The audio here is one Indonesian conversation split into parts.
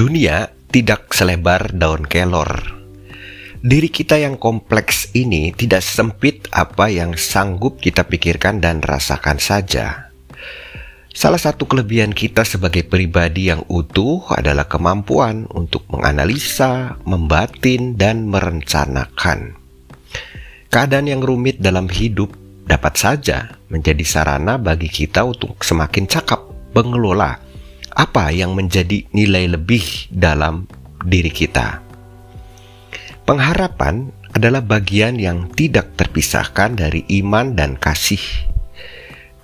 Dunia tidak selebar daun kelor. Diri kita yang kompleks ini tidak sempit apa yang sanggup kita pikirkan dan rasakan saja. Salah satu kelebihan kita sebagai pribadi yang utuh adalah kemampuan untuk menganalisa, membatin, dan merencanakan. Keadaan yang rumit dalam hidup dapat saja menjadi sarana bagi kita untuk semakin cakap mengelola apa yang menjadi nilai lebih dalam diri kita. Pengharapan adalah bagian yang tidak terpisahkan dari iman dan kasih.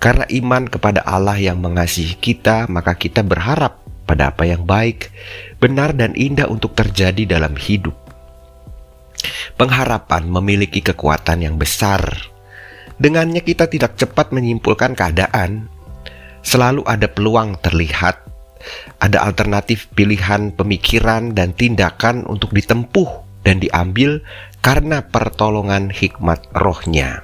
Karena iman kepada Allah yang mengasihi kita, maka kita berharap pada apa yang baik, benar, dan indah untuk terjadi dalam hidup. Pengharapan memiliki kekuatan yang besar. Dengannya, kita tidak cepat menyimpulkan keadaan. Selalu ada peluang terlihat ada alternatif pilihan pemikiran dan tindakan untuk ditempuh dan diambil karena pertolongan hikmat rohnya.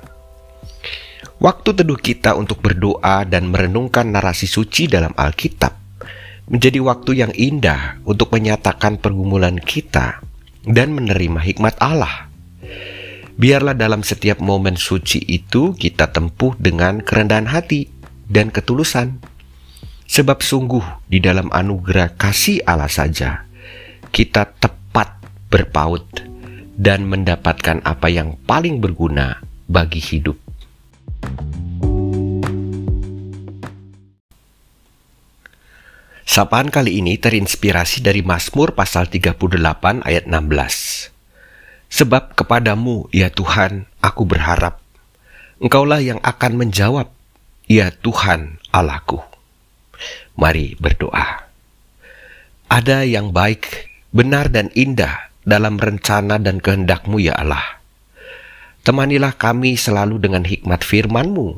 Waktu teduh kita untuk berdoa dan merenungkan narasi suci dalam Alkitab menjadi waktu yang indah untuk menyatakan pergumulan kita dan menerima hikmat Allah. Biarlah dalam setiap momen suci itu kita tempuh dengan kerendahan hati dan ketulusan Sebab sungguh di dalam anugerah kasih Allah saja kita tepat berpaut dan mendapatkan apa yang paling berguna bagi hidup. Sapaan kali ini terinspirasi dari Mazmur pasal 38 ayat 16. Sebab kepadamu, ya Tuhan, aku berharap. Engkaulah yang akan menjawab, ya Tuhan Allahku. Mari berdoa. Ada yang baik, benar dan indah dalam rencana dan kehendakmu ya Allah. Temanilah kami selalu dengan hikmat firman-Mu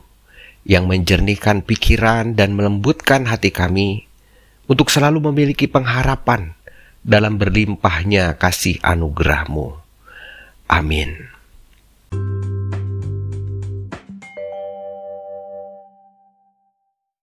yang menjernihkan pikiran dan melembutkan hati kami untuk selalu memiliki pengharapan dalam berlimpahnya kasih anugerah-Mu. Amin.